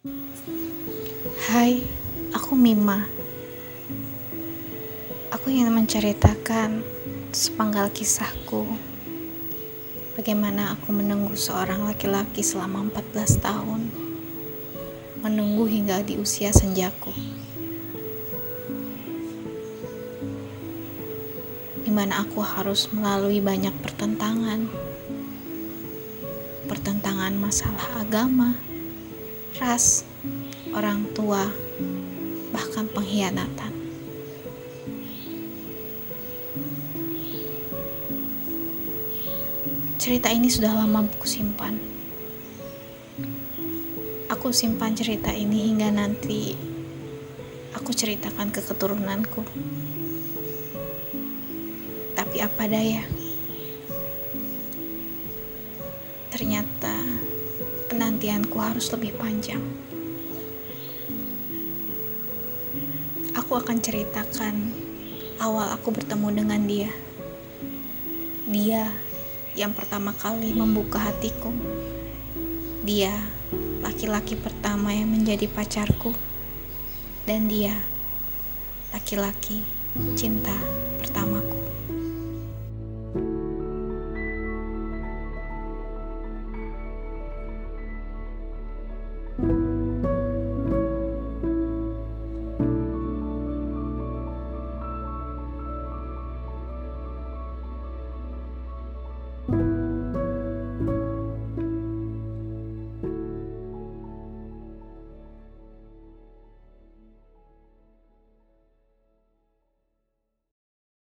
Hai, aku Mima. Aku ingin menceritakan sepenggal kisahku. Bagaimana aku menunggu seorang laki-laki selama 14 tahun. Menunggu hingga di usia senjaku. Di mana aku harus melalui banyak pertentangan. Pertentangan masalah agama, ras, orang tua, bahkan pengkhianatan. Cerita ini sudah lama aku simpan. Aku simpan cerita ini hingga nanti aku ceritakan ke keturunanku. Tapi apa daya? Ternyata penantianku harus lebih panjang. Aku akan ceritakan awal aku bertemu dengan dia. Dia yang pertama kali membuka hatiku. Dia laki-laki pertama yang menjadi pacarku. Dan dia laki-laki cinta pertamaku.